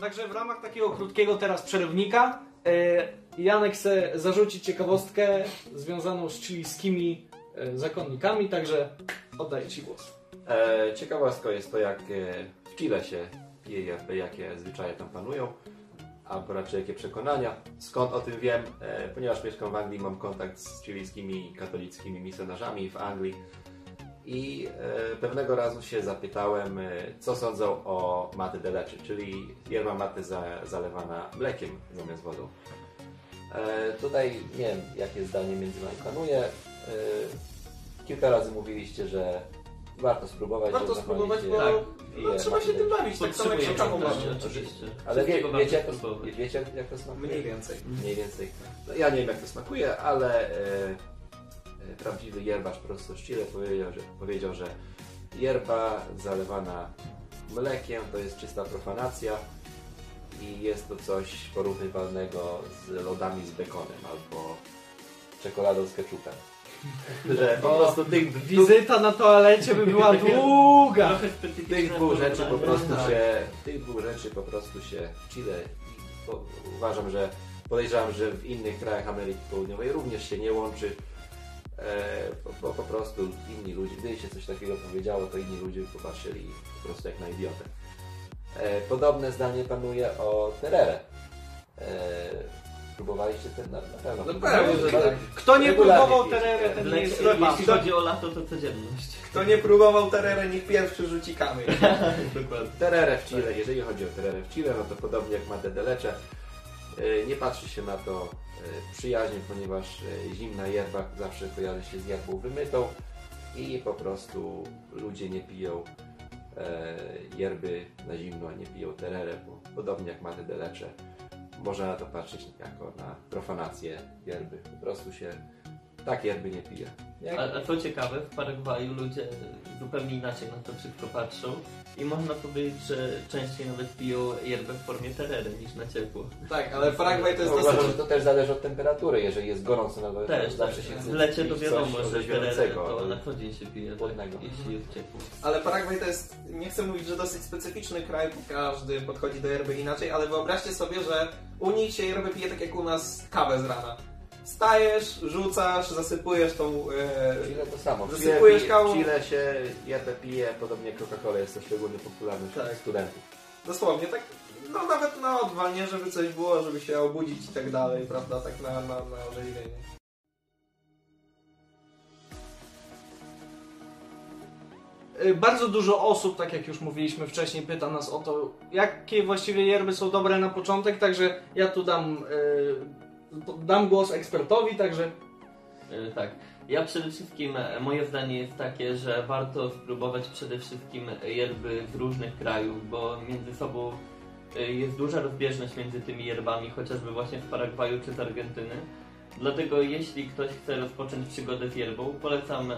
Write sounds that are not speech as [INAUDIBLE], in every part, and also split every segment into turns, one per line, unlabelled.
Także w ramach takiego krótkiego teraz przerywnika e, Janek chce zarzucić ciekawostkę związaną z chilijskimi e, zakonnikami, także oddaję Ci głos.
E, ciekawostką jest to, jak e, w Chile się pije jakie zwyczaje tam panują, albo raczej jakie przekonania. Skąd o tym wiem? E, ponieważ mieszkam w Anglii, mam kontakt z chilijskimi katolickimi misjonarzami w Anglii i e, pewnego razu się zapytałem, e, co sądzą o maty de leche, czyli yerba mate za, zalewana mlekiem zamiast wodą. E, tutaj nie wiem, jakie zdanie między nami panuje. E, kilka razy mówiliście, że warto spróbować.
Warto spróbować, bo
tak,
no, trzeba się
maty
tym bawić, tak samo jak się kawą
oczywiście.
Ale wie, wiecie, jak to, wiecie, jak to smakuje?
Mniej więcej.
Mniej więcej. No, ja nie wiem, jak to smakuje, ale e, prawdziwy yerbacz prosto z Chile powiedział, że, powiedział, że yerba zalewana mlekiem to jest czysta profanacja i jest to coś porównywalnego z lodami z bekonem albo czekoladą z ketchupem. [LAUGHS] Że po prostu tych,
Wizyta na toalecie by była [LAUGHS] długa.
Tych dwóch rzeczy po prostu się tych dwóch rzeczy po prostu się w Chile uważam, że podejrzewam, że w innych krajach Ameryki Południowej również się nie łączy e, bo, bo po prostu inni ludzie, gdyby się coś takiego powiedziało, to inni ludzie by popatrzyli po prostu jak na idiotę. E, podobne zdanie panuje o terere. E, próbowaliście ten na, na pewno.
No pewnie, że tak.
Kto nie próbował terere, ten nie jest
Jeśli chodzi o lato, to codzienność.
Kto nie próbował terere, niech pierwszy rzuci kamień. [LAUGHS]
Dokładnie.
Terere w Chile, jeżeli chodzi o terere w Chile, no to podobnie jak Mate de Leche, e, nie patrzy się na to e, przyjaźnie, ponieważ e, zimna yerba zawsze kojarzy się z yerbą wymytą i po prostu ludzie nie piją e, yerby na zimno, a nie piją terere, bo podobnie jak Mate de Leche, można na to patrzeć jako na profanację yerby. Po prostu się tak yerby nie pije. Jak
A, a co ciekawe, w Paragwaju ludzie zupełnie inaczej na to wszystko patrzą i można powiedzieć, że częściej nawet piją yerbę w formie terery niż na ciepło.
Tak, ale Paragwaj to jest
No, uważam,
dosyć...
że to też zależy od temperatury. Jeżeli jest gorąco to
Też,
zawsze
tak.
się
W lecie to wiadomo, że tererę to
ale-
na co dzień się pije, tak, jeśli jest ciepło.
Ale Paragwaj to jest, nie chcę mówić, że dosyć specyficzny kraj, bo każdy podchodzi do yerby inaczej, ale wyobraźcie sobie, że u nich się yerby pije tak jak u nas kawę z rana. Stajesz, rzucasz, zasypujesz tą... E,
Chile to samo. W Chile,
Zasypujesz
pije, w Chile się jerbę pije, podobnie jak Coca-Cola, jest to szczególnie popularne wśród
Tak.
studentów.
dosłownie, tak no nawet na odwalnie, żeby coś było, żeby się obudzić i tak dalej, prawda, tak na, na, na orzeźwienie.
Y, Bardzo dużo osób, tak jak już mówiliśmy wcześniej, pyta nas o to, jakie właściwie yerby są dobre na początek, także ja tu dam, y, dam głos ekspertowi, także
E, Tak. Ja przede wszystkim, e, moje zdanie jest takie, że warto spróbować przede wszystkim yerby z różnych krajów, bo między sobą e, jest duża rozbieżność między tymi yerbami, chociażby właśnie z Paragwaju czy z Argentyny. Dlatego jeśli ktoś chce rozpocząć przygodę z yerbą, polecam e,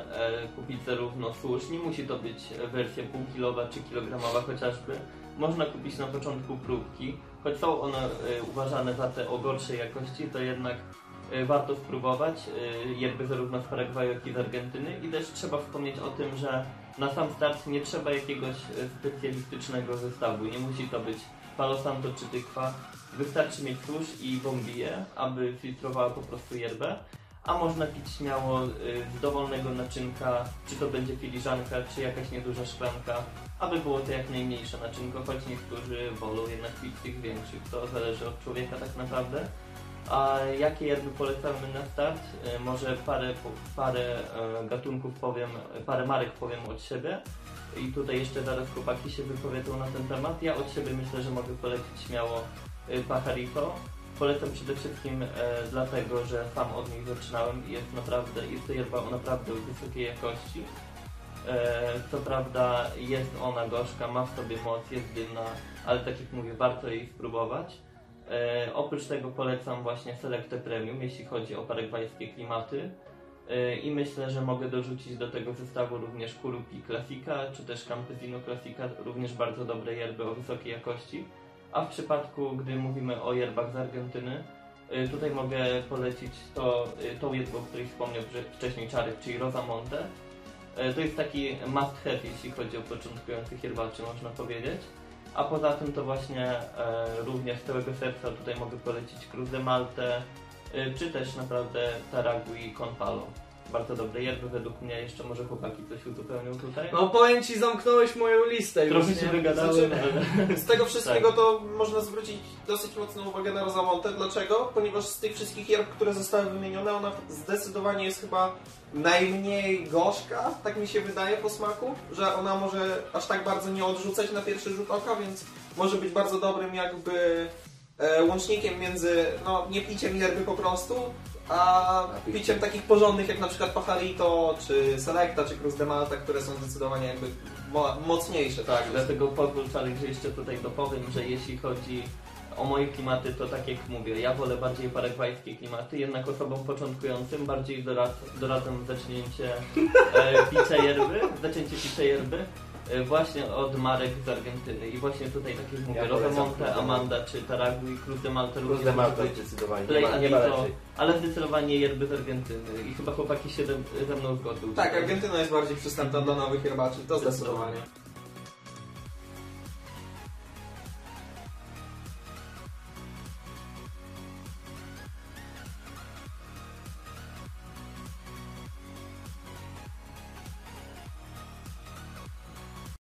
kupić zarówno susz, nie musi to być wersja półkilowa czy kilogramowa chociażby. Można kupić na początku próbki, choć są one e, uważane za te o gorszej jakości, to jednak E, warto spróbować yerby zarówno z Paragwaju, jak i z Argentyny i też trzeba wspomnieć o tym, że na sam start nie trzeba jakiegoś e, specjalistycznego zestawu. Nie musi to być Palo Santo czy tykwa. Wystarczy mieć susz i bombiję, aby filtrowała po prostu yerbę. A można pić śmiało z dowolnego naczynka, czy to będzie filiżanka, czy jakaś nieduża szklanka, aby było to jak najmniejsze naczynko, choć niektórzy wolą jednak pić tych większych. To zależy od człowieka tak naprawdę. A jakie yerby polecamy na start? E, Może parę, parę e, gatunków powiem, parę marek powiem od siebie. I tutaj jeszcze zaraz chłopaki się wypowiedzą na ten temat. Ja od siebie myślę, że mogę polecić śmiało e, Pajarito. Polecam przede wszystkim e, dlatego, że sam od nich zaczynałem i jest naprawdę, jest to yerba o naprawdę wysokiej jakości. E, co prawda jest ona gorzka, ma w sobie moc, jest dymna, ale tak jak mówię, warto jej spróbować. E, oprócz tego polecam właśnie Selecte Premium, jeśli chodzi o paragwajskie klimaty. E, I myślę, że mogę dorzucić do tego zestawu również Kurupi Classica, czy też Campesino Classica, również bardzo dobre yerby o wysokiej jakości. A w przypadku, gdy mówimy o yerbach z Argentyny, e, tutaj mogę polecić to, e, tą yerbę, o której wspomniał wcześniej Czarek, czyli Rosamonte. E, To jest taki must have, jeśli chodzi o początkujących yerbaczy, można powiedzieć. A poza tym to właśnie e, również z całego serca tutaj mogę polecić Cruz de Malte, czy też naprawdę Taragu i Conpalo. Bardzo dobre yerby według mnie, jeszcze może chłopaki coś uzupełnią tutaj.
No powiem ci, zamknąłeś moją listę już,
Trochę
nie?
się wygadałem,
Znaczy. Z tego [LAUGHS] wszystkiego
Tak.
to można zwrócić dosyć mocną uwagę na Rosamontę. Dlaczego? Ponieważ z tych wszystkich yerb, które zostały wymienione, ona zdecydowanie jest chyba najmniej gorzka, tak mi się wydaje po smaku, że ona może aż tak bardzo nie odrzucać na pierwszy rzut oka, więc może być bardzo dobrym jakby e, łącznikiem między, no nie piciem yerby po prostu, a piciem takich porządnych jak na przykład Pajarito, czy Selecta, czy Cruz de Malta, które są zdecydowanie jakby mo- mocniejsze.
Tak, dlatego pozwól Czarek, że jeszcze tutaj dopowiem, że jeśli chodzi o moje klimaty, to tak jak mówię, ja wolę bardziej paragwajskie klimaty, jednak osobom początkującym bardziej dorad, doradzam zacznięcie e, picia yerby, zaczęcie picia yerby e, właśnie od marek z Argentyny i właśnie tutaj tak jak mówię,
de Malta.
Amanda czy Taragu i Cruz de Malta
Cruz
również
de Malta zdecydowanie. Nie
Play
ma, nie ma lepszej.
ale zdecydowanie yerby z Argentyny i chyba chłopaki się ze, mną zgodzą.
Tak, Argentyna jest bardziej przystępna dla nowych herbaczy, to zdecydowanie.